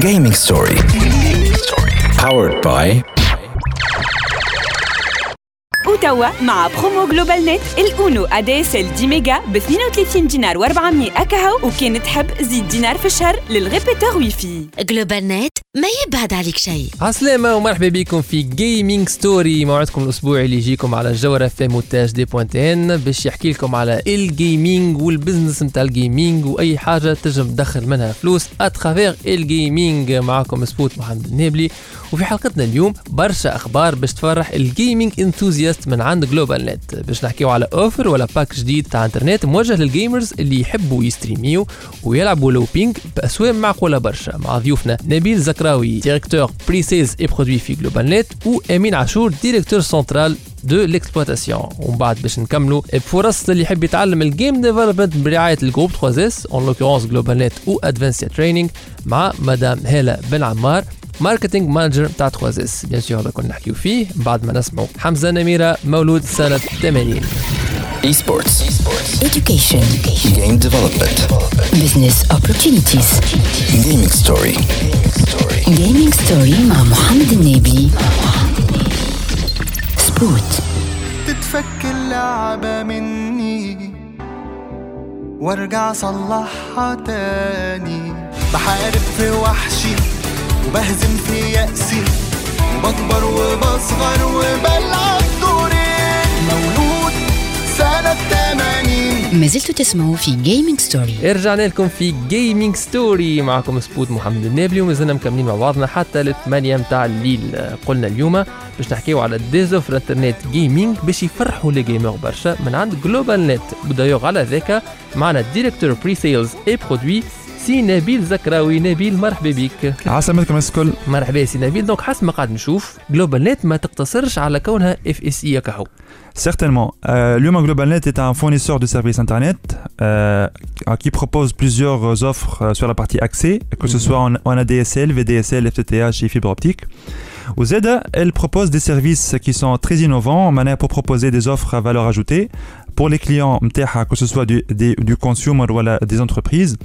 Gaming Story. Powered by وتوا مع برومو جلوبال نت الأونو ادي اس ال 10 ميجا ب 32 دينار و400 أكاهو. وكان تحب زيد دينار في الشهر للغيبيتور ويفي جلوبال نت ما يبعد عليك شيء. عسلامة ومرحبا بكم في جيمنج ستوري موعدكم الأسبوعي اللي يجيكم على الجوهرة في مونتاج دي بوانت إن باش يحكي لكم على الجيمنج والبزنس نتاع الجيمنج وأي حاجة تنجم تدخل منها فلوس اترافير الجيمنج معكم سبوت محمد النابلي. وفي حلقتنا اليوم برشا أخبار باش تفرح الجيمنج انثوزياست من عند جلوبال نت باش نحكيو على اوفر ولا باك جديد تاع انترنت موجه للجيمرز اللي يحبوا يستريميو ويلعبوا لوبينج باسواق معقولة برشا. مع ضيوفنا نبيل زكراوي ديريكتور بري سيلز اي برودوي في جلوبال نت وامين عاشور ديريكتور سنترال دو ليكسبلواتاسيون ومن بعد باش نكملوا بفرص اللي يحب يتعلم الجيم ديفلوبمنت برعايه الجروب 3 اس اون لوكورونس جلوبال نت و ادفانسيا تريننج مع مدام هاله بن عمار ماركتينج مانجر بتاع 3 اس بيان سور كنا نحكيو فيه بعد ما نسمعوا حمزه نميره مولود سنه 80 Esports. education Game development. business opportunities Gaming Story. gaming story مع محمد النبي سبوت تتفك اللعبة مني وارجع اصلحها تاني بحارب في وحشي وبهزم في يأسي وبكبر وبصغر وبلعب سنة 80 ما زلتوا تسمعوا في جيمنج ستوري رجعنا لكم في جيمنج ستوري معكم سبوت محمد النابلي ومازلنا مكملين مع بعضنا حتى للثمانية متاع الليل. قلنا اليوم باش نحكيو على ديزوفر انترنت جيمنج باش يفرحوا لي جيمر برشا من عند جلوبال نت ودايوغ على ذاك معنا ديريكتور بري سيلز اي برودوي سي نبيل زكراوي نبيل مرحبا بك. عسلامتكم الكل. مرحبا سي نبيل. دونك حسب ما قاعد نشوف جلوبال نت ما تقتصرش على كونها اف اس اي كهو. Certainement. Euh, L'Human GlobalNet est un fournisseur de services Internet euh, qui propose plusieurs offres euh, sur la partie accès, que ce soit en, en ADSL, VDSL, FTTH et fibre optique. Ou ZEDA, elle propose des services qui sont très innovants manière pour proposer des offres à valeur ajoutée pour les clients que ce soit du, des, du consumer ou des entreprises.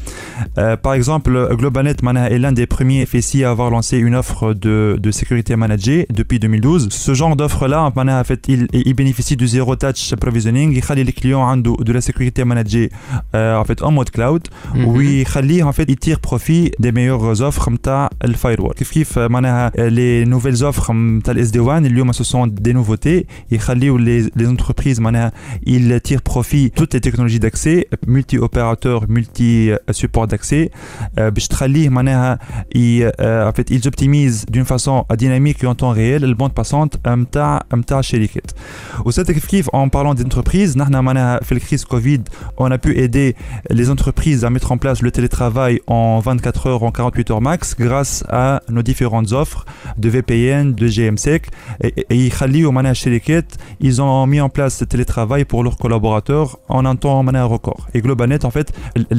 Euh, par exemple, Globalnet est l'un des premiers FSI à avoir lancé une offre de, de sécurité managée depuis 2012. Ce genre d'offre-là, en fait, il, il, bénéficie du zero touch provisioning. Il a les clients de, la sécurité managée euh, en, fait, en mode cloud. Mm -hmm. Oui, il en fait, il tire profit des meilleures offres comme le firewall. Les nouvelles offres les SD1, ce sont des nouveautés. Il les, les entreprises, ils ils tirent profit toutes les technologies d'accès multi opérateurs multi support d'accès euh, باش تخليه معناها ي- euh, en fait ils optimisent d'une façon dynamique et en temps réel البوند باسونت نتاع نتاع الشركات وسات كيف كيف en parlant d'entreprise نحن معناها في الكريز كوفيد on a pu aider les entreprises à mettre en place le télétravail en 24 heures, en 48 heures max, grâce à nos différentes offres de VPN, de GMSEC. Et, et, يخليوا معناها الشركات, ils ont mis en place ce télétravail pour leurs collaborateurs en un temps معناها record. Et GlobalNet, en fait,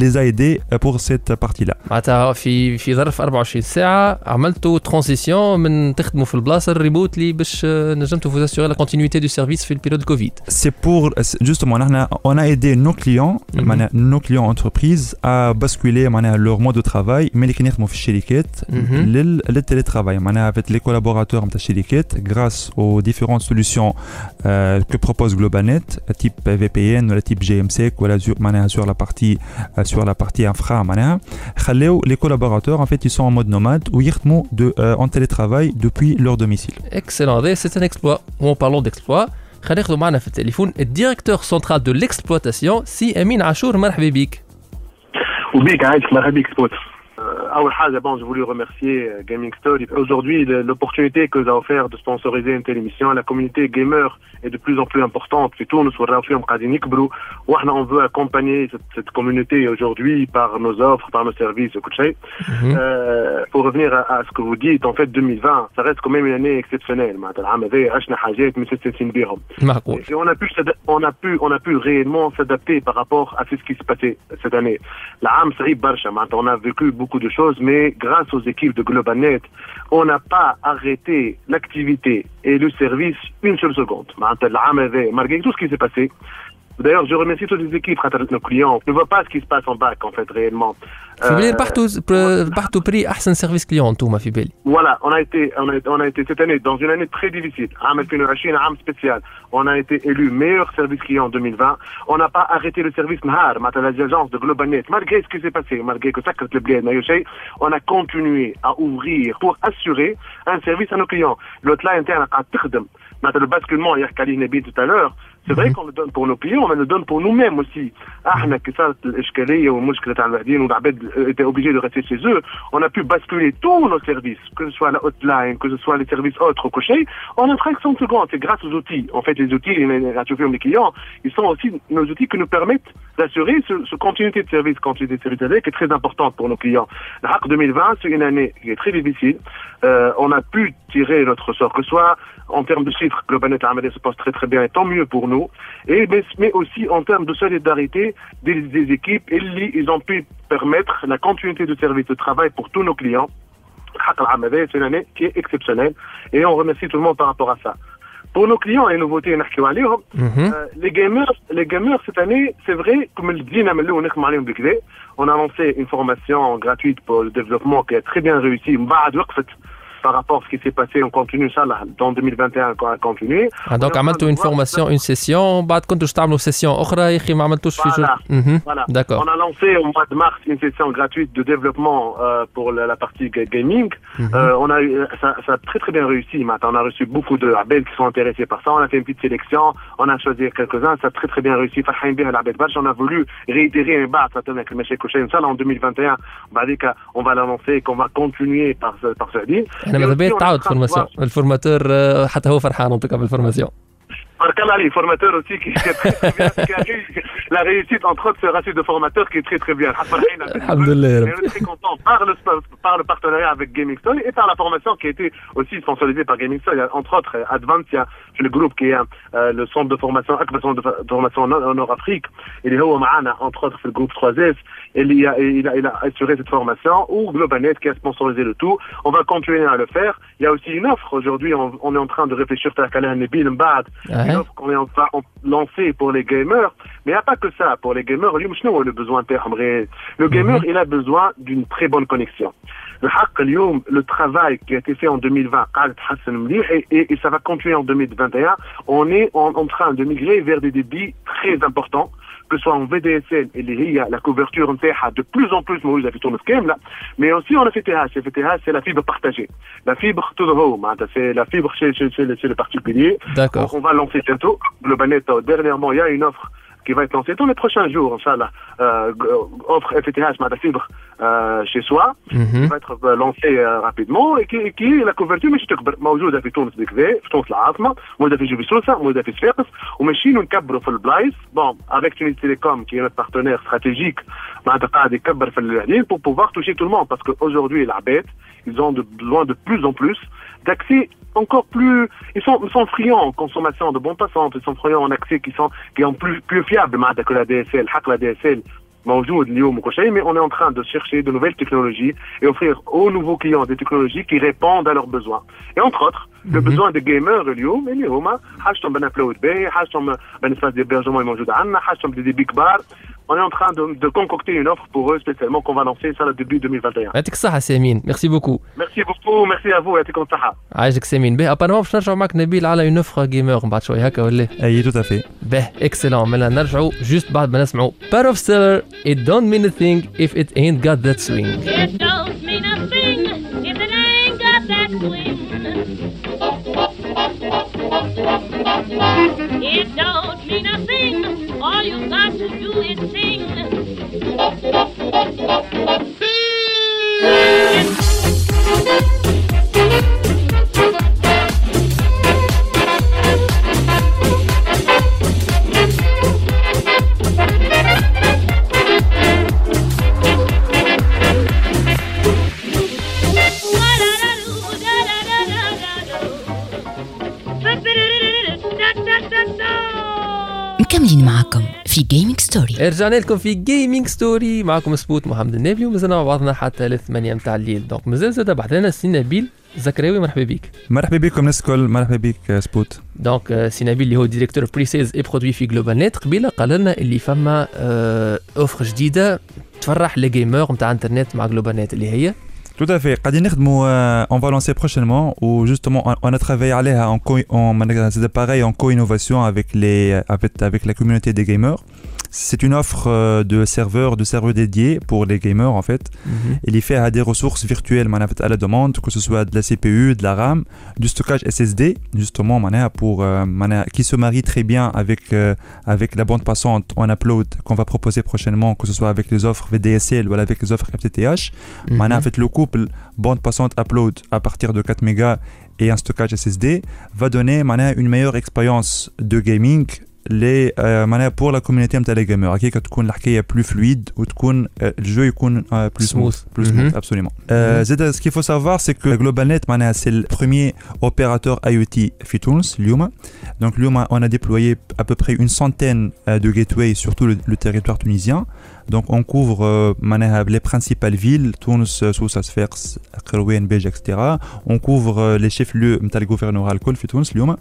les a aidés pour cette partie-là. معناتها في في ظرف 24 ساعه عملتوا ترانزيسيون من تخدموا في البلاصه الريموتلي باش آه، نجمتوا فوز اسيغي لا كونتينيتي دو سيرفيس في البيريود كوفيد C'est pour, c'est- justement, نحن- on a aidé nos clients, Mhm. معناها nos clients entreprises à basculer معناها leur mode de travail, mais اللي كانوا يخدموا في الشركات Mhm. لل- للتليترافاي معناها avec les collaborateurs نتاع الشركات grâce aux différentes solutions euh, que propose GlobalNet type VPN ولا type GMSEC ولا sur معناها sur la partie euh, sur la partie infra معناها خلاو les collaborateurs en fait ils sont en mode nomade ويخدموا de euh, en télétravail depuis leur domicile اكسلون هذا سي ان اكسبلوا وون بارلون ديكسبلوا خلينا ناخذوا معنا في التليفون الديريكتور سنترال دو ليكسبلواتاسيون سي امين عاشور مرحبا بك وبيك عايشك مرحبا بك je voulais remercier euh, Gaming Story. Aujourd'hui, l'opportunité que nous a offert de sponsoriser une telle émission, la communauté gamer est de plus en plus importante. Surtout, nous sommes on veut accompagner cette, communauté aujourd'hui par nos offres, par nos services, mhm. euh, Pour revenir à, ce que vous dites, en fait, 2020, ça reste quand même une année exceptionnelle. Ah, et on a pu, on a pu, on a pu réellement s'adapter par rapport à ce qui se passait cette année. On a vécu beaucoup de choses mais grâce aux équipes de Globanet, on n'a pas arrêté l'activité et le service une seule seconde. Malgré tout ce qui s'est passé, D'ailleurs, je remercie toutes les équipes, nos clients. ne voient pas ce qui se passe en bac, en fait, réellement. في بالي ربحتوا ربحتوا بري احسن سيرفيس كليون انتوما في بالي Voilà, on a été on a, on a été cette année dans une année très difficile. عام 2020 عام spécial. On a été élu meilleur service client en 2020. On n'a pas arrêté le service نهار معناتها l'agence de GlobalNet malgré ce qui s'est passé, malgré que سكرت البلاد ما شيء, on a continué à ouvrir pour assurer un service à nos clients. L'hotline interne قاعد تخدم معناتها le basculement يحكي عليه نبيل tout à l'heure c'est vrai qu'on le donne pour nos clients, mais on le donne pour nous-mêmes aussi. احنا كي صارت الاشكاليه والمشكله تاع المهديين والعباد étaient obligés de rester chez eux, on a pu basculer tous nos services, que ce soit la hotline, que ce soit les services autres au cocher, en un fraction de seconde. C'est grâce aux outils. En fait, les outils, les clients, ils sont aussi nos outils qui nous permettent d'assurer ce, ce, continuité de service, continuité de service qui est très importante pour nos clients. La RAC 2020, c'est une année qui est très difficile. Euh, on a pu tirer notre sort, que ce soit en termes de chiffres, Globanet Amadé se passe très très bien, et tant mieux pour nous, et, mais, mais aussi en termes de solidarité des, des équipes, et ils ont pu permettre la continuité de service de travail pour tous nos clients. C'est une année qui est exceptionnelle, et on remercie tout le monde par rapport à ça. Pour nos clients, les nouveautés, euh, les gamers, les gamers cette année, c'est vrai, comme le dit on a lancé une formation gratuite pour le développement qui a très bien réussi par rapport à ce qui s'est passé, on continue ça là, dans 2021 on a continué. Ah, donc عملتوا une formation, une session, بعد كنتوا تعملوا session أخرى يا أخي ما عملتوش في Voilà. voilà. D'accord. On a lancé au mois de mars une session gratuite de développement euh, pour la, la, partie gaming. Mm -hmm. euh, on a eu, ça, ça, a très très bien réussi. Maintenant, on a reçu beaucoup de labels qui sont intéressés par ça. On a fait une petite sélection, on a choisi quelques-uns, ça a très très bien réussi. On a voulu réitérer un bat, ça avec le ça en 2021. On va l'annoncer, qu'on va continuer par, par ce dire. إحنا ماذا بيا تعاود فورماسيون الفورماتور حتى هو فرحان en tout Barkala, les formateurs aussi, qui, très, très bien, qui la réussite, entre autres, ce ratio de formateurs qui est très, très bien. Alhamdulillah. On est très content par le, par le partenariat avec Gaming et par la formation qui a été aussi sponsorisée par Gaming Entre autres, Advance, il y a le groupe qui est euh, le centre de formation, le centre de formation en Nord-Afrique. Il est entre autres, le groupe 3S. Il, a, il, a, il a assuré cette formation ou Globanet qui a sponsorisé le tout. On va continuer à le faire. Il y a aussi une offre aujourd'hui. On, on est en train de réfléchir à Kalan et Bill Mbad une offre qu'on est en train de lancer pour les gamers. Mais il n'y a pas que ça. Pour les gamers, le besoin Le gamer, il a besoin d'une très bonne connexion. Le travail qui a été fait en 2020 et, et, et ça va continuer en 2021. On est en, en train de migrer vers des débits très importants que ce soit en VDSL, il y a la couverture de plus en plus mauvaise avec là, mais aussi en FTH. C'est la fibre partagée. La fibre to the home, hein, c'est la fibre chez, chez, chez, chez le particulier. D'accord. On va lancer bientôt. Globalement, dernièrement, il y a une offre qui va être lancé dans les prochains jours, Inch'Allah, euh, offre FTTH ma fibre euh, chez soi, mm -hmm. qui va être lancé euh, rapidement et qui, qui la couverture مش تكبر موجودة في تونس بكذا في تونس العاصمة موجودة في جبل سوسة موجودة في صفاقس وماشيين نكبروا في البلايص bon avec Tunis Télécom qui est notre partenaire stratégique معناتها قاعد يكبر في العديد pour pouvoir toucher tout le monde parce qu'aujourd'hui العباد ils ont de, besoin de plus en plus d'accès encore plus, ils sont, sont friands en consommation de bons passants, ils sont friands en accès qui sont, plus, plus fiables que la DSL, la DSL. Mais on est en train de chercher de nouvelles technologies et offrir aux nouveaux clients des technologies qui répondent à leurs besoins. Et entre autres, le besoin des gamers, des big bars, on est en train de, de, concocter une offre pour eux spécialement qu'on va lancer ça le début 2021. يعطيك الصحة سامين، merci beaucoup. Merci beaucoup, merci à vous, يعطيكم الصحة. عايشك سامين، باهي ابارمون باش نرجعوا معك نبيل على اون اوفر جيمر بعد شوي هكا ولا؟ اي تو افي. باهي اكسلون مالا نرجعوا جوست بعد ما نسمعوا Part of Stellar It don't mean a thing if it ain't got that swing. It don't mean a thing It don't mean a thing. All you got to do is sing. Sing. في جيمنج ستوري رجعنا لكم في جيمنج ستوري معكم سبوت محمد النبي ومازلنا مع بعضنا حتى الثمانية متاع الليل. دونك مازال زاد بعد لنا سي نبيل زكراوي مرحبا بك. مرحبا بكم الناس الكل. مرحبا بك آه، سبوت. دونك آه، سي نبيل اللي هو ديريكتور بري سيلز اي برودوي في جلوبال نت قبيلة قال لنا اللي فما آه، اوفر جديدة تفرح لي جيمر نتاع انترنت مع جلوبال نت اللي هي. Tout à fait. Euh, on va lancer prochainement où justement on a travaillé en, co- en, pareil, en co-innovation avec, les, euh, avec, avec la communauté des gamers. C'est une offre euh, de serveurs, de serveurs dédiés pour les gamers en fait. Mhm. Il y fait à des ressources virtuelles à la demande, que ce soit de la CPU, de la RAM, du stockage SSD, justement pour, euh, qui se marie très bien avec, euh, avec la bande passante en upload qu'on va proposer prochainement, que ce soit avec les offres VDSL ou avec les offres FTTH. Mhm. en fait, le couple bande passante upload à partir de 4 mégas et un stockage SSD va donner une meilleure expérience de gaming les euh, معناها pour la communauté نتاع les gamers هكاك تكون الحكايه plus fluide وتكون euh, الجو يكون euh, plus smooth Smooth. plus smooth Mhm. absolument euh, زاد ce qu'il faut savoir c'est que GlobalNet معناها c'est le premier opérateur IoT في تونس اليوم donc اليوم on a déployé à peu près une centaine euh, de gateways sur tout le, le territoire tunisien donc on couvre euh, معناها les principales villes تونس سوسة صفاقس قروان بيجا etc on couvre euh, les chefs-lieux نتاع الجوفرنورال الكل في تونس اليوم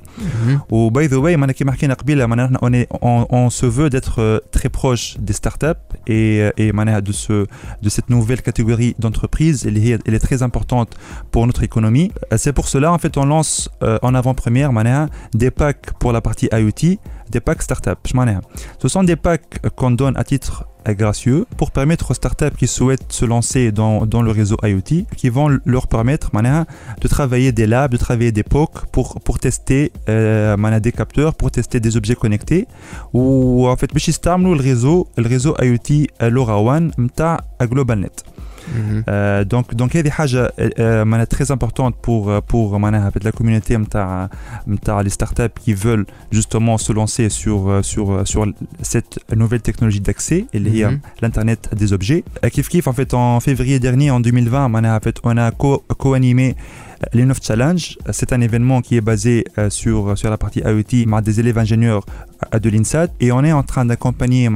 Ou by the way, معناها كيما حكينا قبيله معناها on est on, on se veut d'être euh, très proche des startups et euh, et معناها de ce de cette nouvelle catégorie d'entreprises elle est elle est très importante pour notre économie. Euh, C'est pour cela en fait on lance euh, en avant-première معناها des packs pour la partie IoT, des packs startup. اش معناها Ce sont des packs euh, qu'on donne à titre Gracieux pour permettre aux startups qui souhaitent se lancer dans, dans le réseau IoT, qui vont leur permettre de travailler des labs, de travailler des POC pour, pour tester euh, des capteurs, pour tester des objets connectés. Ou en fait, le réseau, le réseau IoT euh, LoRaWAN, à GlobalNet. Euh, donc donc هذه حاجه euh, معناها très importante pour pour معناها la communauté نتاع نتاع les startups qui veulent justement se lancer sur sur sur cette nouvelle technologie d'accès اللي هي Mhm. l'internet des objets. Euh, Kif Kif en fait en février dernier en 2020 معناها en fait on a co- co-animé L'Inov Challenge, c'est un événement qui est basé euh, sur, sur la partie IoT, avec des élèves ingénieurs euh, de l'INSAT. Et on est en train d'accompagner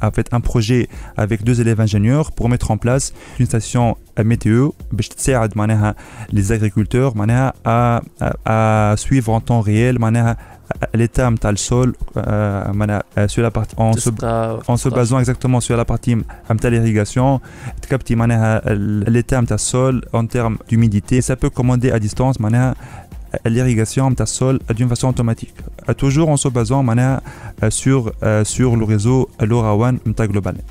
avec un projet avec deux élèves ingénieurs pour mettre en place une station euh, météo les agriculteurs à suivre en temps réel euh, l'état de le sol euh, euh, sur la partie en se, en se basant exactement sur la partie euh, de l'irrigation l'état de sol en termes d'humidité ça peut commander à distance l'irrigation de sol d'une façon automatique toujours en se basant sur sur le réseau LoRaWAN de GlobalNet.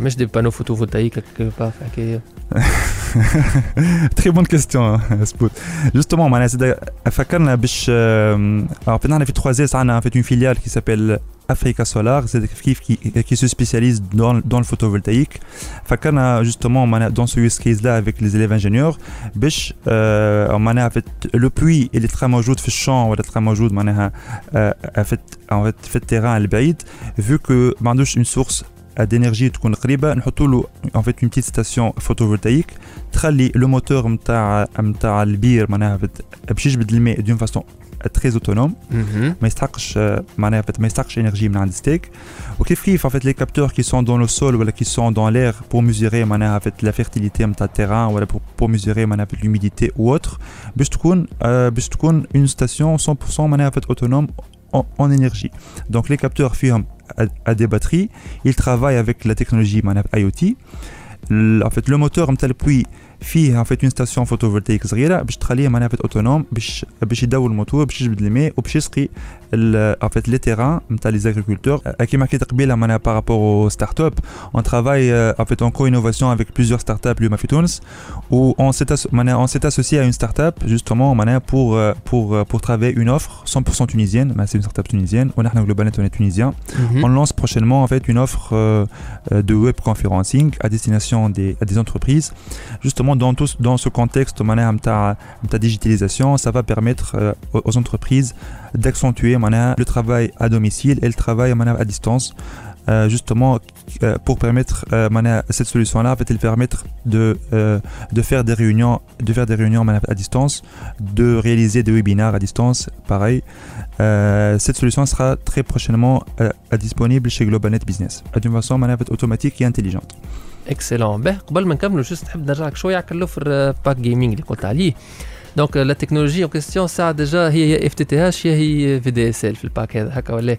Mais des panneaux photovoltaïques quelque part حكايه Très bonne question, hein, Spout. Justement, معناها زاد فكرنا باش آم، alors fait نحن في 3S عندنا en fait une filiale qui s'appelle Africa Solar, c'est qui, qui, qui se spécialise dans, dans le photovoltaïque. فكرنا justement معناها dans ce use case là avec les élèves ingénieurs باش آه، معناها en fait le puits اللي ترى موجود في الشام ولا ترى موجود معناها آه، en fait en fait في التيران البعيد vu que ما عندوش une source d'énergie تكون قريبه نحطوا له en fait une petite station photovoltaïque تخلي لو موتور نتاع نتاع البير معناها بت- باش يجبد الماء دون فاسون تري اوتونوم ما يستحقش آه، معناها بت- ما يستحقش انرجي من عند ستيك وكيف كيف en fait les capteurs qui sont dans le sol ولا qui sont dans l'air pour mesurer معناها en fait la fertilité نتاع التيران ولا pour, pour mesurer معناها en fait l'humidité ou autre باش تكون آه، باش تكون une station 100% معناها en fait autonome en, en énergie donc les capteurs فيهم à, des batteries. Il travaille avec la technologie IoT. En fait, le moteur, puis البوي فيه en fait une station photovoltaïque صغيره باش تخليه معناها في اوتونوم باش باش يدور الموتور باش يجبد الماء وباش يسقي ال- en fait les terrains نتاع les agriculteurs Euh, كيما حكيت قبيله معناها par rapport aux startups on travaille euh, en fait en co-innovation avec plusieurs startups اليوم في تونس où on s'est asso- معناها on s'est associé à une startup justement معناها pour euh, pour euh, pour travailler une offre 100% tunisienne bah, c'est une startup tunisienne ونحن GlobalNet on est tunisien on lance prochainement en fait une offre euh, euh, de web conferencing à destination des, à des entreprises. Justement, dans, tout, dans ce contexte de la digitalisation, ça va permettre euh, aux entreprises d'accentuer le travail à domicile et le travail à distance. Euh, justement euh, pour permettre euh, cette solution là peut-elle permettre de, de faire des réunions de faire des réunions à distance de réaliser des webinars à distance pareil cette solution sera très prochainement disponible chez GlobalNet Business d'une façon automatique et intelligente اكسلون به قبل ما نكملوا جست نحب نرجعك شوية على اللوفر باك جيمنج اللي قلت عليه. دونك لا تكنولوجي اون كيستيون ساعه ديجا هي اف تي تي يا هي في دي اس ال في الباك هذا هكا ولا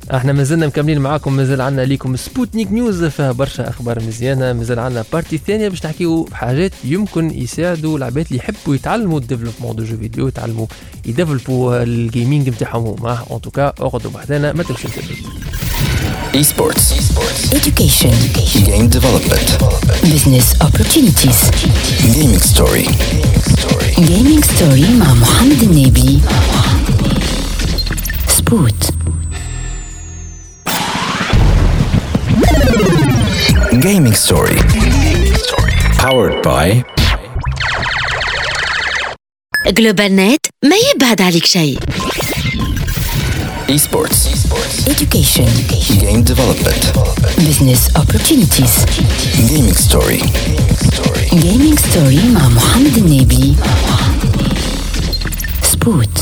إحنا مازلنا مكملين معاكم مازال عندنا ليكم سبوتنيك نيوز فيها برشا أخبار مزيانة مازال عندنا بارتي ثانية باش نحكيو بحاجات يمكن يساعدوا العباد اللي يحبوا يتعلموا الديفلوبمون دو جو فيديو يتعلموا يديفلوبوا الجيمنج نتاعهم هما ان توكا اقعدوا بحذانا ما تمشيو تبعيد Esports. education Game development. business opportunities Gaming story. gaming story مع محمد النبي سبوت Gaming story. Powered by جلوبال نت ما يبعد عليك شيء Esports. education Game development. business opportunities Gaming story. gaming story مع محمد النبي سبوت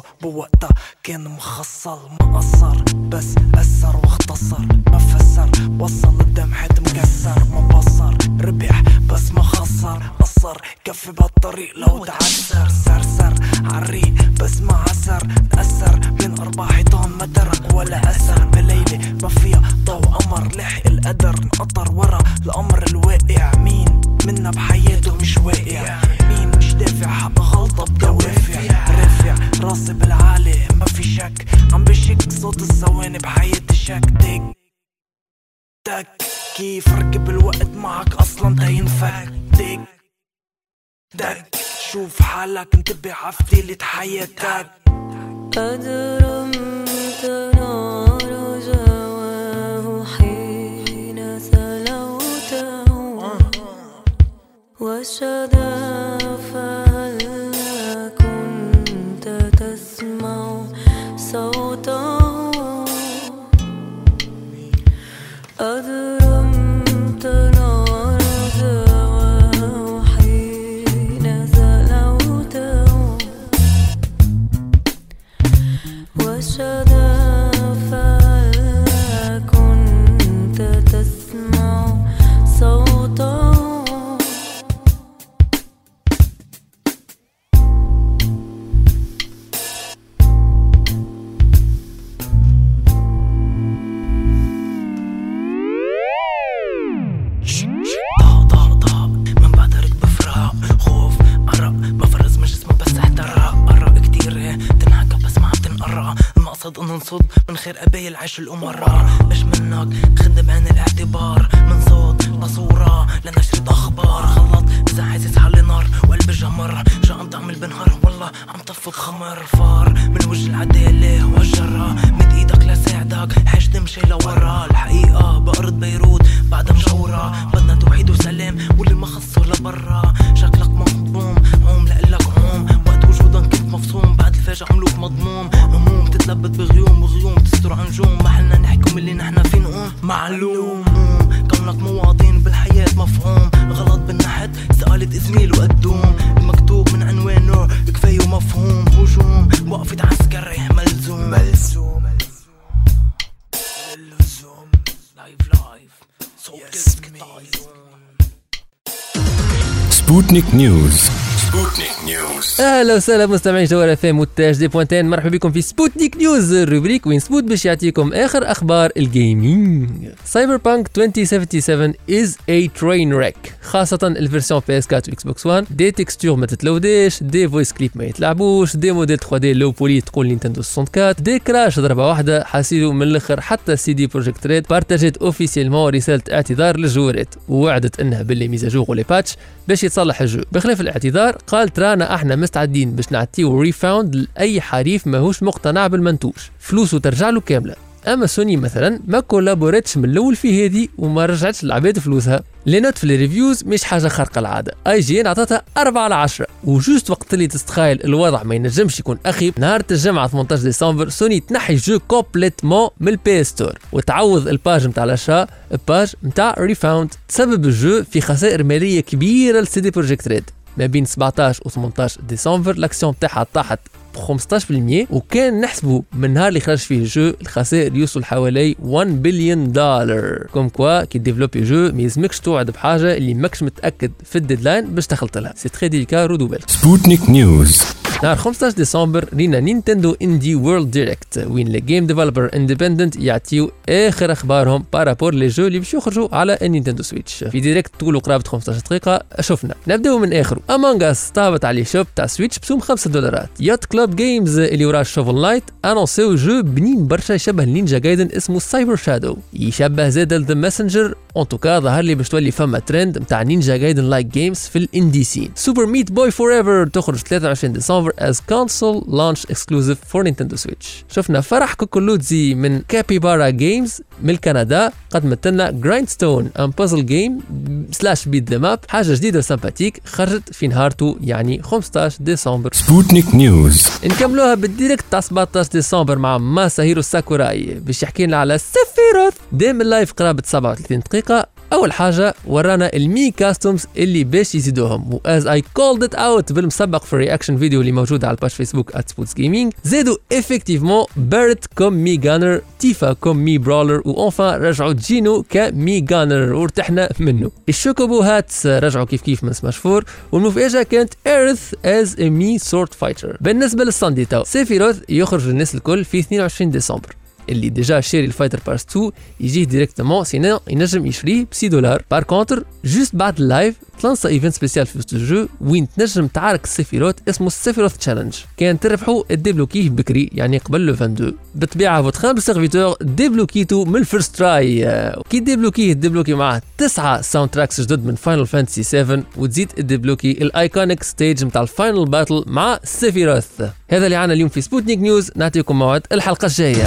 براسه بوقتها كان مخصل ما قصر بس أثر واختصر. ما فسر وصل الدمعة مكسر. ما بصر ربح بس ما خسر. قصر كفي بهالطريق لو تعسر سرسر عالريق بس ما عسر تأثر من أربع حيطان ما ترك ولا أثر. بليلة ما فيها ضوء قمر. لحق القدر انقطر ورا الأمر الواقع. مين منا بحياته مش واقع؟ مين مش دافع حق غلطة بدوافع. رافع راسي بالعالي ما في شك. عم بشك صوت الثواني بحياتي شك تك تك كيف ركب الوقت معك أصلا؟ تينفك تك تك شوف حالك انتبه عفتيلة حياتك. أدرمت نار جواه حين سلوته. وشدا other الامراء الفاجع عملوك مضموم. هموم تتلبت بغيوم وغيوم تستر عن نجوم ما حلنا نحكم اللي نحنا في نقوم معلوم. كونك مواطن بالحياة مفهوم. غلط بالنحت سألت زميل وقدوم المكتوب من عنوانه كفاية ومفهوم. هجوم وقفة عسكري ملزوم. ملزوم. اللزوم لايف لايف صوت yes, Sputnik News. سبوتنيك نيوز أهلا وسهلا مستمعي جوال اف ام والتاج دي بوانتين مرحبا بكم في سبوتنيك نيوز الروبريك وين سبوت باش يعطيكم آخر أخبار الجيمنج سايبر بانك 2077 از اي ترين ريك خاصة الفيرسيون بي اس 4 واكس بوكس 1 دي تكستور ما تتلوديش دي فويس كليب ما يتلعبوش دي موديل 3 دي لو بولي تقول نينتندو 64 دي كراش ضربة واحدة حاسيلو من الأخر حتى سي دي بروجيكت ريد بارتاجيت اوفيسيلمون رسالة اعتذار للجوارات ووعدت أنها باللي ميزاجور ولي باتش باش يتصلح الجو. بخلاف الاعتذار قالت رانا إحنا مستعدين باش نعطيو ريفاوند لأي حريف ماهوش مقتنع بالمنتوج. فلوسه ترجع له كاملة. أما سوني مثلا ما كولابوريتش من الأول في هذه وما رجعتش العباد فلوسها. لي في الريفيوز مش حاجة خارقة العادة. أي جي ان عطاتها 4 على 10 وجوست وقت اللي تستخيل الوضع ما ينجمش يكون أخي نهار الجمعة 18 ديسمبر سوني تنحي الجو كومبليتمون من البي ستور وتعوض الباج نتاع الاشا باج نتاع ريفاوند تسبب الجو في خسائر مالية كبيرة لسي دي بروجيكت ريد ما بين 17 و 18 ديسمبر الاكسيون تاعها طاحت ب 15% وكان نحسبوا من نهار اللي خرج فيه الجو الخسائر يوصل حوالي 1 بليون دولار كوم كوا كي ديفلوبي جو ما يلزمكش توعد بحاجة اللي ماكش متأكد في الديدلاين باش دخلت لها سي تري ديليكا رودو بالك سبوتنيك نيوز نهار 15 ديسمبر رينا نينتندو إندي وورلد دايركت وين لي جيم ديفلوبر اندبندنت يعطيو آخر أخبارهم بارابور لي جو اللي باش يخرجوا على النينتندو سويتش في ديريكت طوله قرابه 15 دقيقة شفنا. نبدأو من آخره. امونج اس طابت عليه شوب تاع سويتش بسوم 5 دولارات. يوت كلوب جيمز اللي وراه شوفل نايت انونسيو جو بنين برشا يشبه النينجا جايدن اسمه سايبر شادو يشبه زاد ذا ماسنجر اون توكا ظهر لي باش تولي فما ترند نتاع نينجا جايدن لايك جيمز في الاندي سين سوبر ميت بوي فور ايفر تخرج 23 ديسمبر از كونسول لانش اكسكلوزيف فور نينتندو سويتش شفنا فرح كوكولوتزي من كابيبارا جيمز من كندا. قدمت لنا جرايند ستون ان بازل جيم سلاش بيت ذا ماب حاجة جديدة وسمباتيك خرجت في نهارته يعني 15 ديسمبر. سبوتنيك نيوز نكملوها بالديريكت تاع 17 ديسمبر مع ماساهيرو ساكوراي باش يحكي لنا على سيفيروث دام اللايف قرابة 37 دقيقة. أول حاجة ورانا المي كاستومز اللي باش يزيدوهم. واز اي كولد ات اوت بالمسبق في الرياكشن فيديو اللي موجود على الباج فيسبوك ات سبوتس جيمنج زادوا افكتيفمون بيرت كوم مي جانر تيفا كوم مي برولر وانفان رجعوا جينو كمي جانر وارتحنا منه. الشوكوبو هاتس رجعوا كيف كيف من سماش فور والمفاجأة كانت ايرث از مي سورد فايتر بالنسبة للساندي تاو سيفيروث يخرج للناس الكل في 22 ديسمبر. اللي ديجا شاري الفايتر باس 2 يجيه ديريكتومون سينو ينجم يشريه ب 6 دولار. بار كونتر جوست بعد اللايف تلانسا ايفنت سبيسيال في وسط الجو وين تنجم تعارك السيفيروت اسمه السيفيروت تشالنج كان تربحوا الديبلوكيه بكري يعني قبل لو 22 بالطبيعه فوت خامس سيرفيتور ديبلوكيتو من الفيرست تراي كي ديبلوكيه ديبلوكي معاه تسعة ساوند تراكس جدد من فاينل فانتسي 7 وتزيد الديبلوكي الايكونيك ستيج نتاع الفاينل باتل مع سيفيروث. هذا اللي عنا اليوم في سبوتنيك نيوز نعطيكم موعد الحلقة الجاية.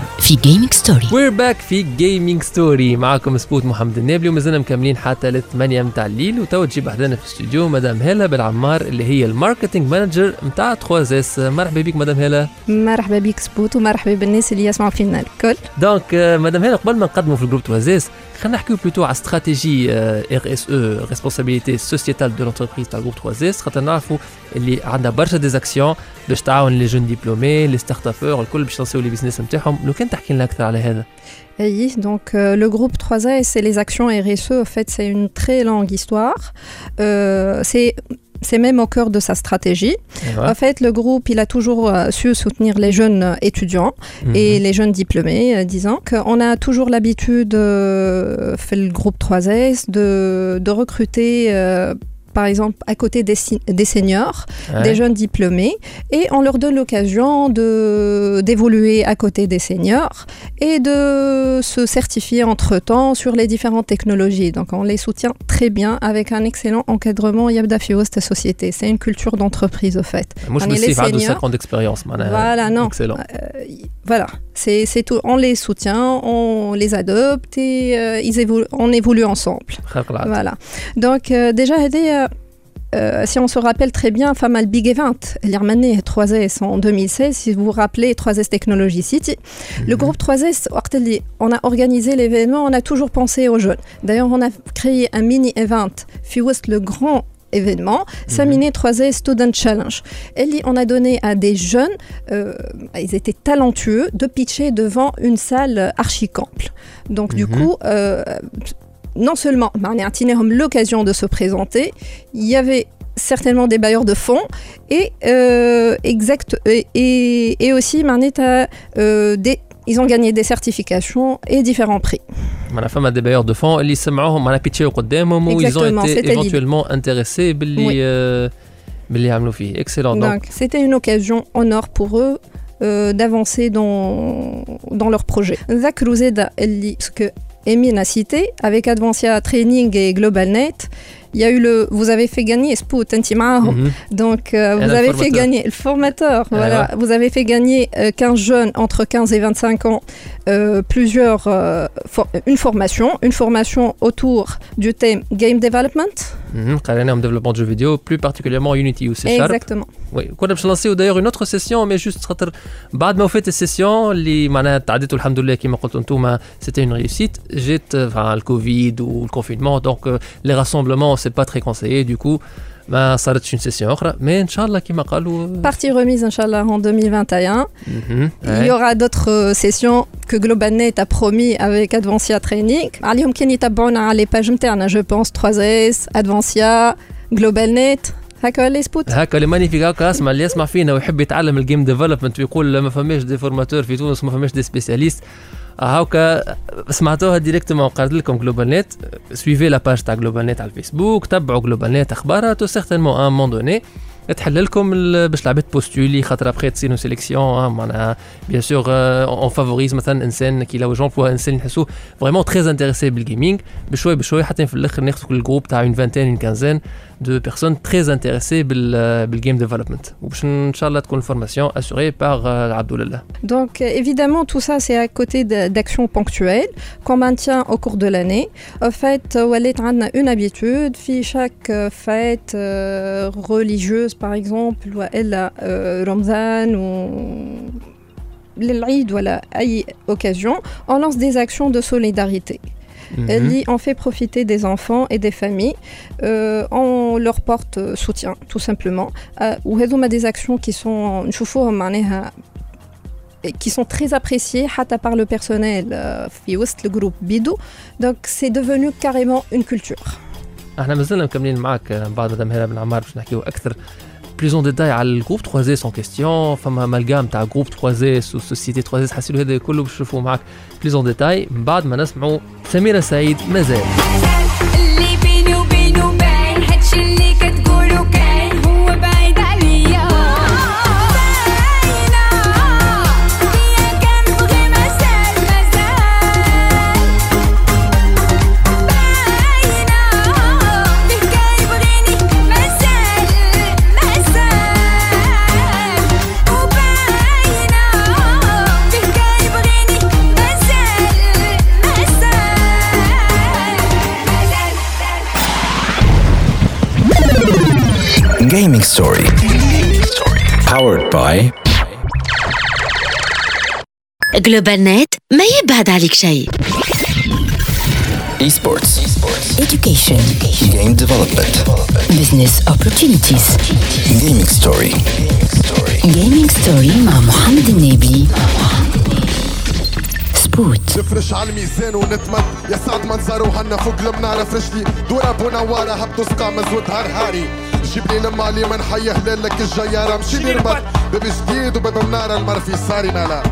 في جيمنج ستوري وير باك في جيمنج ستوري معكم سبوت محمد النابلي ومازلنا مكملين حتى للثمانية متاع الليل. وتوا تجي بحذانا في الاستوديو مدام هاله بالعمار اللي هي الماركتينج مانجر متاع 3 اس مرحبا بك مدام هاله مرحبا بك سبوت ومرحبا بالناس اللي يسمعوا فينا الكل. دونك مدام هاله قبل ما نقدموا في الجروب 3 اس خلينا نحكيو بلوتو على استراتيجي ار اس او ريسبونسابيلتي سوسيتال دو لونتربريز تاع الجروب 3 اس خاطر نعرفوا اللي عندها برشا ديزاكسيون باش تعاون لي جون ديبلومي لي ستارت ابور الكل باش يلانسيو لي بيزنس نتاعهم لو كان تحكي لنا اكثر على هذا Oui, donc euh, le groupe 3A, c'est les actions RSE. En fait, c'est une très longue histoire. Euh, c'est c'est même au cœur de sa stratégie. En fait, le groupe, il a toujours euh, su soutenir les jeunes euh, étudiants Mhm. et les jeunes diplômés, euh, disons qu'on a toujours l'habitude, fait le groupe 3S, de, de recruter, par exemple, à côté des, seniors, des jeunes diplômés, et on leur donne l'occasion d'évoluer à côté des seniors et de se certifier entre-temps sur les différentes technologies. Donc on les soutient très bien avec un excellent encadrement Yabda Fios société. C'est une culture d'entreprise au fait. Moi je on me suis de 5 ans d'expérience. Voilà, non. Excellent. Euh, voilà, c'est tout. On les soutient, on les adopte et euh, ils évoluent, on évolue ensemble. voilà. Donc euh, déjà, euh, euh, si on se rappelle très bien, femme al big event, l'Irmanie 3S en 2016, si vous vous rappelez 3S Technology City, mhm. le groupe 3S, on a organisé l'événement, on a toujours pensé aux jeunes. D'ailleurs, on a créé un mini-event, Fuest le grand événement, mhm. Saminé 3S Student Challenge. Et on a donné à des jeunes, euh, ils étaient talentueux, de pitcher devant une salle archi-cample. Donc, du mhm. coup, euh, non seulement ben, Marne Artinerum l'occasion de se présenter, il y avait certainement des bailleurs de fonds et euh, exact et, et, aussi ben, Marnet a euh, des ils ont gagné des certifications et différents prix. La femme a des bailleurs de fonds, ils ont été éventuellement intéressés oui. Euh, excellent. Donc c'était une occasion en or pour eux euh, d'avancer dans, dans leur projet. Zakrouzeda, que Emine a cité, avec Advancia Training et GlobalNet, il y a eu le vous avez fait gagner Spout mm-hmm. donc euh, vous avez fait gagner le formateur voilà. vous avez fait gagner 15 jeunes entre 15 et 25 ans euh, plusieurs euh, for- une formation, une formation autour du thème game development. Mhm, قريناهم développement de jeux vidéo plus particulièrement Unity ou C Sharp Exactement. وي كنا باش نلانسيو دايوغ اون اوتر سيسيون مي جوست خاطر بعد ما وفات السيسيون اللي معناها تعديتوا الحمد لله كيما قلتوا انتم سيتي اون ريوسيت جات enfin, الكوفيد والكونفينمون دونك لي راسومبلمون سي با تري كونسيي دو كو ما صارتش اون سيسيون اخرى مي ان شاء الله كيما قالوا Partie remise, Inch'Allah, en 2021. مهم. Il y aura d'autres euh, sessions que GlobalNet a promis avec Advancia Training. عليهم كان يتبعونا على les pages نتاعنا, je pense 3S, Advancia, GlobalNet. هكا ولا سبوت هكا اللي مانيفيك هكا اسمع اللي يسمع فينا ويحب يتعلم الجيم ديفلوبمنت ويقول ما فماش دي فورماتور في تونس وما فماش دي سبيسياليست هاكا سمعتوها ديريكتومون قالت لكم جلوبال نت سويفي لا باج تاع جلوبال نت على الفيسبوك تبعوا جلوبال نت اخبارها تو سيغتينمون ان مون دوني تحل لكم باش العباد بوستولي خاطر ابخي تصيروا سيليكسيون معناها بيان سور اون فافوريز مثلا إنسان كي لو جون بوا إنسان نحسوه فريمون تري انتريسي بالجيمنج بشوي بشوي حتى في الآخر ناخذ كل الجروب تاع اون فانتين اون كانزين de personnes très intéressées par euh, le game development. Inch'Allah, une formation assurée par euh, Abdullah. Donc, euh, évidemment, tout ça, c'est à côté d'actions ponctuelles qu'on maintient au cours de l'année. En fait, on a une habitude, puis chaque fête religieuse, par exemple, ou Ramzan, ou l'Aïd, voilà, à occasion, on lance des actions de solidarité. Elle dit on fait profiter des enfants et des familles, euh, on leur porte euh, soutien, tout simplement. Euh, وهذوما des actions qui sont نشوفوهم معناها et qui sont très appréciées حتى par le personnel euh, في وسط le groupe Bidou. Donc c'est devenu carrément une culture. احنا مازلنا مكملين معاك آه، بعد مدام هلا بن عمار باش نحكيو اكثر بليز اون ديتاي على الجروب 3 اس اون كيستيون فما مالغام تاع جروب 3 اس وسوسيتي 3 اس حسيلو هذا كله باش نشوفوه معاك بليز اون ديتاي من بعد ما نسمعوا سميرة سعيد مازال Gaming Story. Powered by جلوبال نت ما يبعد عليك شيء Esports. Education. Game Development. Business opportunities. Gaming Story. Gaming story مع محمد النبي. سبوت. نفرش على الميزان ونتمد. يا سعد منظر وهنا فوق المنارة فرشلي دورة بونوارة هبطو سقا مزود هرهاري. جيب لي لما لي من حي هلالك الجيارة مشي لي ربط باب جديد وباب منارة المر في صاري مالا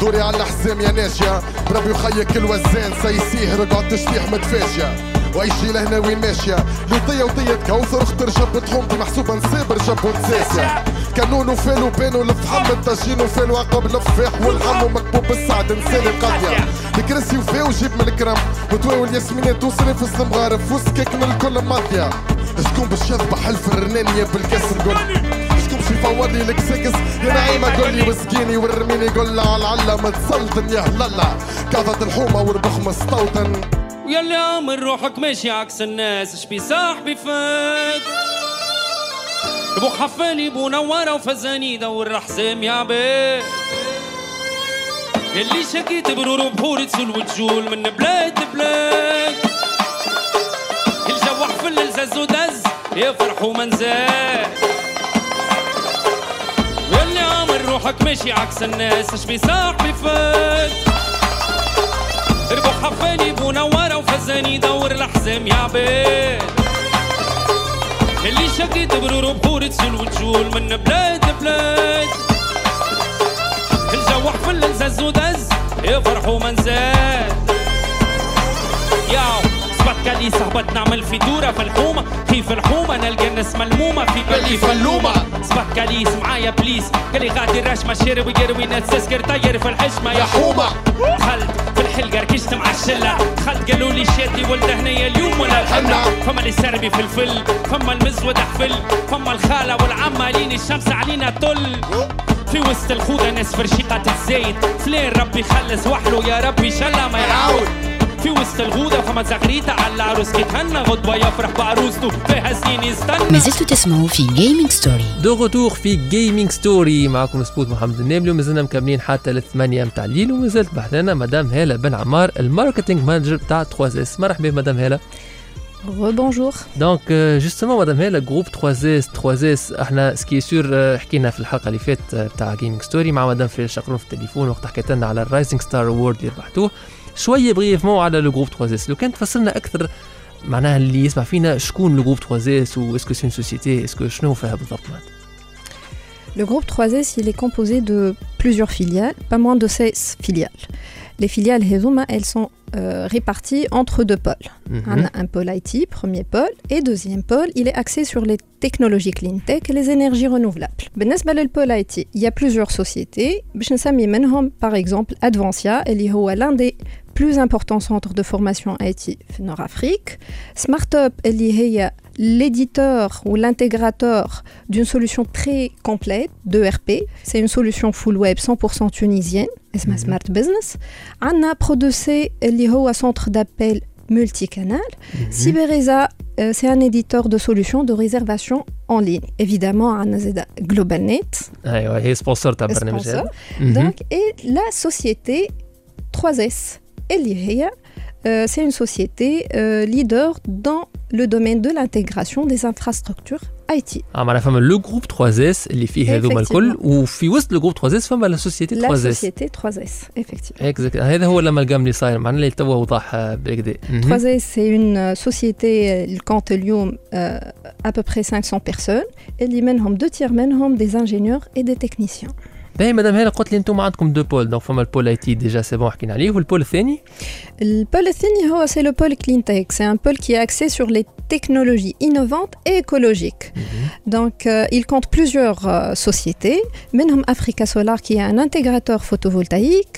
دوري على الحزام يا ناشية بربي وخيك الوزان. سيسيه رقعد تشبيح متفاشية وعيشي لهنا وين ماشية. لي طية وطية كوثر اختر جبت حومتي محسوبة نسابر جبو نساسية كانون وفال وبان ولفحم الطاجين وفال وعقب لفاح والحم ومكبوب السعد نسال القضية. الكرسي وفا وجيب من الكرم وتواول ياسمينات وصرف المغارف وسكك من الكل ماضية شكون باش يذبح الفرنانية بالكاس نقول شكون باش يفور لي الكسكس يا نعيمة قول لي وسكيني والرميني قول على العلة متسلطن يا هلالا كاظت الحومة والبخ مستوطن. ويلي عامل روحك ماشي عكس الناس شبي صاحبي فات ابو حفالي بو نوارة وفزاني دور الحزام يا عباد يلي شكيت برور بحور تسول وتجول من بلاد لبلاد. الجو حفل الزز ودز يفرح ومنزاد واللي عامل روحك ماشي عكس الناس اش بيصاح بفات الحزام يا عباد اللي شكيت برور بحور تسول وتجول من بلاد لبلاد الجو حفل الزز ودز يفرحوا من زاد ياو صبت لي صحبت نعمل في دورة في الحومة كيف الحومة نلقى الناس ملمومة في بالي فلومة صبت كاليس معايا بليس قال لي غادي رشمة شير ويروي نتسكر طير في الحشمة يا حومة دخلت في الحلقة ركشت مع الشلة. دخلت قالوا لي شاتي ولد هنيا اليوم ولا الحنة فما اللي سربي في الفل فما المزود حفل فما الخالة والعمة لين الشمس علينا طل في وسط الخوذة ناس فرشيقة الزيت. فلين ربي خلص وحله يا ربي شلا ما يعاود في وسط الغودة فما زغريتة على العروس. كي تهنى غدوة يفرح بعروسته فيها سنين يستنى ما زلتوا تسمعوا في جيمنج ستوري دو روتور في جيمنج ستوري معكم سبوت محمد النابلي ومازلنا مكملين حتى للثمانية متاع الليل ومازالت بحثنا مدام هالة بن عمار الماركتينج مانجر تاع 3 إس. مرحبا مدام هالة. Rebonjour. دونك جوستومون مدام هالة جروب 3 إس 3 إس. إحنا سكي سور حكينا في الحلقة اللي فاتت بتاع جيمنج ستوري مع مدام في شقرون في التليفون وقت حكيت لنا على الرايزنج ستار اوورد اللي ربحتوه. شوية بريفمون على لو جروب 3 اس لو كان تفسرنا أكثر معناها اللي يسمع فينا شكون لو جروب 3 اس واسكو سي سوسيتي اسكو شنو فيها بالضبط معناتها Le groupe 3S, il est composé de plusieurs filiales, pas moins de 16 filiales. Les filiales Hezuma, elles sont euh, réparties entre deux pôles. Mhm. On a un pôle IT, premier pôle, et deuxième pôle, il est axé sur les technologies clean tech et les énergies renouvelables. بالنسبة للpôle IT, il y a plusieurs sociétés. باش نسمي منهم, par exemple, Advancia, اللي هو l'un des plus importants centres de formation IT في Nord-Afrique. SmartUp, اللي هي l'éditeur ou l'intégrateur d'une solution très complète d'ERP. C'est une solution full web 100% tunisienne, اسمها Smart Business. عندنا Produce اللي هو centre d'appel multicanal. Cybereza, euh, c'est un éditeur de solutions de réservation en ligne. Évidemment, عندنا زادا GlobalNet. ايوه هي سبونسر تاع البرنامج sponsor. هذا مهم. Donc, et la société 3S, اللي هي euh, c'est une société euh, leader dans le domaine de l'intégration des infrastructures IT. اه معناها فما لو جروب 3 اس اللي فيه هذوما الكل Effectivement. وفي وسط لو جروب 3 اس فما لا سوسيتي La 3 اس société 3S, effectivement. اكزاكت هذا هو الامالغام اللي صاير معناها اللي توا وضح آه، بالكدا مهم. 3S, c'est une euh, société euh, اللي compte اليوم euh, à peu près 500 personnes اللي منهم deux tiers منهم des ingénieurs et des techniciens. باهي مادام هلا قلت لي انتم عندكم دو بول دونك فما البول اي تي ديجا سي بون حكينا عليه والبول الثاني Le pôle الثاني هو c'est le pôle clean tech. C'est un pôle qui est axé sur les technologies innovantes et écologiques. Donc, euh, il compte plusieurs euh, sociétés. Minhum Africa Solar, qui est un intégrateur photovoltaïque.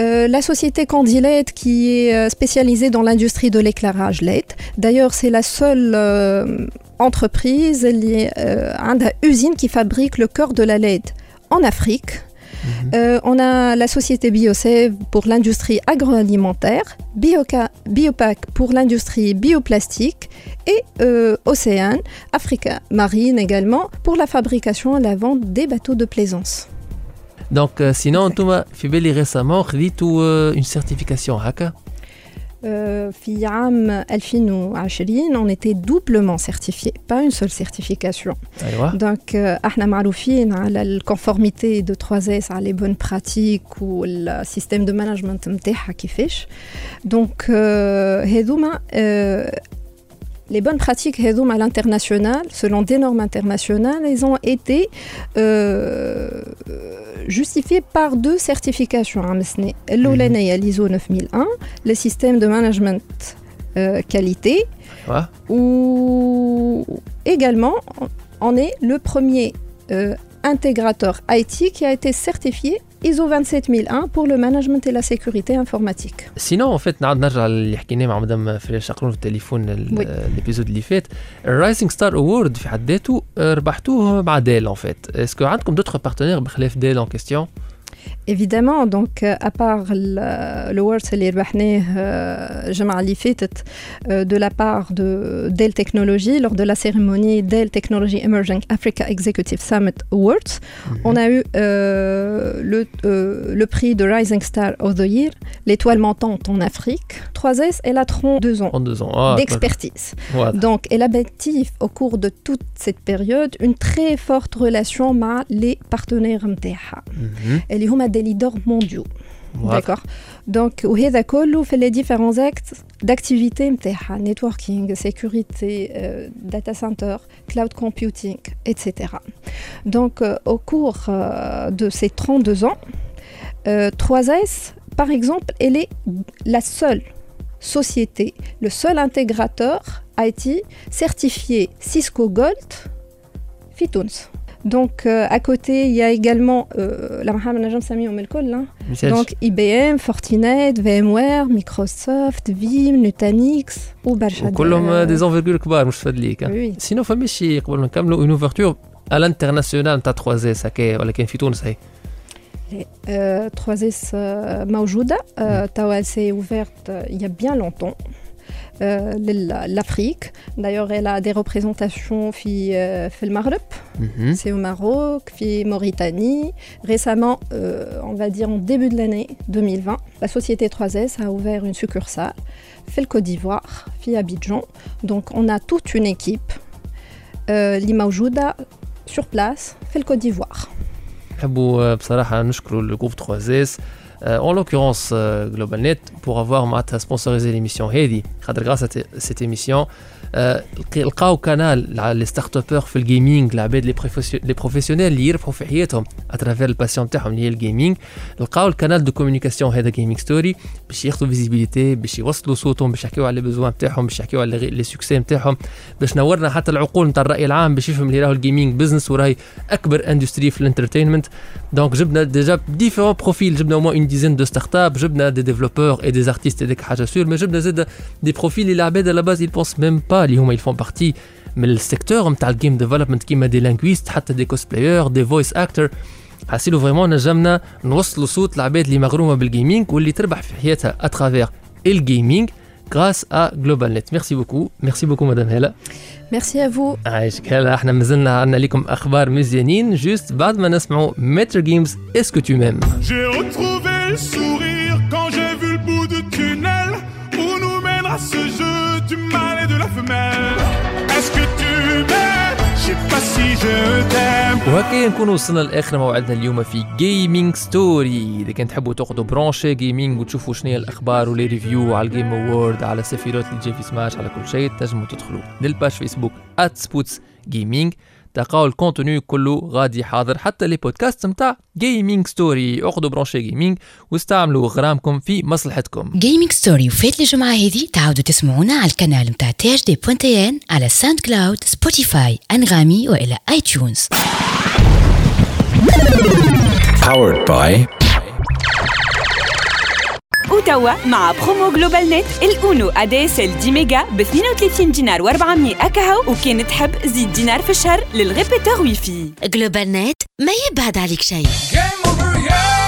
Euh, la société Candylate, qui est euh, spécialisée dans l'industrie de l'éclairage LED. D'ailleurs, c'est la seule euh, entreprise, liée, euh, une usine qui fabrique le cœur de la LED en Afrique. Euh, on a la société BioSave pour l'industrie agroalimentaire, Bioca, Biopac pour l'industrie bioplastique et euh, Océane, Africa Marine également pour la fabrication et la vente des bateaux de plaisance. Donc, euh, sinon, tu m'as fait récemment euh, une certification HACA في عام 2020 on était doublement certifié, pas une seule certification. ايوه Donc, euh, احنا معروفين على الكونفورميتي دو 3S على les bonnes pratiques والسيستم دو مانجمنت نتاعها كيفاش. Donc, euh, هذوما euh, les bonnes pratiques Hedoum à l'international, selon des normes internationales, elles ont été euh, justifiées par deux certifications. Hein, L'OLENA mhm. et l'ISO 9001, le système de management euh, qualité, ah. où également on est le premier euh, intégrateur IT qui a été certifié ISO 27001 pour le management et la sécurité informatique. سينون ان فيت نعاود نرجع اللي حكيناه مع مدام فريش شقرون في التليفون ال- وي. الابيزود اللي فات الرايزنج ستار اوورد في حد ذاته آه، ربحتوه مع ديل ان فيت اسكو عندكم دوتر بارتنير بخلاف ديل ان كيستيون Évidemment, donc euh, à part le, le World اللي ربحناه euh, الجمعة اللي فاتت euh, de la part de Dell Technologies lors de la cérémonie Dell Technology Emerging Africa Executive Summit Awards, on a eu euh, le, euh, le prix de Rising Star of the Year, l'étoile montante en Afrique. 3S, elle a 32 ans En deux ans. Ah, d'expertise. Voilà. Donc, elle a bâti au cours de toute cette période une très forte relation avec les partenaires MTH. Mhm. اللي هما des leaders mondiaux. واضح. D'accord. Donc, وهذا كله في les différents actes d'activité MTH, networking, sécurité, euh, data center, cloud computing, etc. Donc, euh, au cours euh, de ces 32 ans, euh, 3S, par exemple, elle est la seule société, le seul intégrateur IT certifié Cisco Gold Fitouns. Donc, euh, à côté, il y a également euh, la hein. Donc, IBM, Fortinet, VMware, Microsoft, Vim, Nutanix, ou euh, des envergures hein. Oui. Sinon, il faut me famille, une ouverture à l'international, tu as 3S, tu 3S Maoujouda, c'est ouverte il y a bien longtemps. l'Afrique d'ailleurs elle a des représentations في, euh, في المغرب Mhm. c'est au Maroc في Mauritanie récemment euh, on va dire en début de l'année 2020 la société 3S a ouvert une succursale في le Côte d'Ivoire في Abidjan donc on a toute une équipe euh, اللي موجودة sur place في le Côte d'Ivoire نحبوا بصراحه نشكروا الجروب 3 اس en l'occurrence euh, Global Net pour avoir معناتها سبونسوريزي ليميسيون هذه خاطر غراس سيت ايميسيون لقاو كانال لي ستارت ابر في الجيمنج العباد لي بروفيسيونيل اللي يربحوا في حياتهم اترافير الباسيون تاعهم اللي هي الجيمنج لقاو الكانال دو كوميونيكاسيون هذا جيمنج ستوري باش ياخذوا فيزيبيليتي باش يوصلوا صوتهم باش يحكيوا على لي بيزوان تاعهم باش يحكيوا على لي سوكسي نتاعهم باش نورنا حتى العقول نتاع الراي العام باش يفهم اللي راهو الجيمنج بزنس وراهي اكبر اندستري في الانترتينمنت دونك جبنا ديجا ديفيرون بروفيل جبنا au moins une dizaine de startups جبنا des développeurs et des artistes هذيك حاجه سور mais جبنا زاد des profils اللي العباد على باز ils pensent même pas اللي هما ils font partie من السيكتور نتاع الجيم ديفلوبمنت كيما دي لانغويست حتى دي كوسبلاير دي فويس اكتر حاسيلو فريمون نجمنا نوصلوا صوت العباد اللي مغرومه بالجيمنج واللي تربح في حياتها اترافير الجيمنج grâce à GlobalNet. Merci beaucoup. Merci beaucoup, Madame Hela. merci à vous عايشك هلا احنا مازلنا عندنا لكم اخبار مزيانين جوست بعد ما نسمعوا متر جيمز اسكو تو ميم J'ai retrouvé le sourire quand j'ai vu le bout du tunnel où nous mènera ce jeu du mâle et de la femelle. Est-ce que tu m'aimes. وهكا نكونوا وصلنا لآخر موعدنا اليوم في جيمنج ستوري إذا كان تحبوا تاخذوا برونشي جيمنج وتشوفوا شنو هي الأخبار ولي ريفيو على الجيم اوورد على السفيرات اللي تجي في سماش على كل شيء تنجموا تدخلوا للباج فيسبوك @سبوتس جيمنج تلقاو الكونتوني كله غادي حاضر حتى لي بودكاست نتاع جيمنج ستوري اخذوا برونشي جيمنج واستعملوا غرامكم في مصلحتكم. جيمنج ستوري وفات الجمعة هذه تعاودوا تسمعونا على القناة متاع تي اش دي بوان تي ان على ساوند كلاود سبوتيفاي انغامي وإلى اي تيونز Powered by وتوا مع برومو جلوبال نت الأونو ادي اس ال 10 ميجا ب 32 دينار و400 أكاهو وكان تحب زيد دينار في الشهر للريبيتور ويفي جلوبال نت ما يبعد عليك شيء Game over, yeah!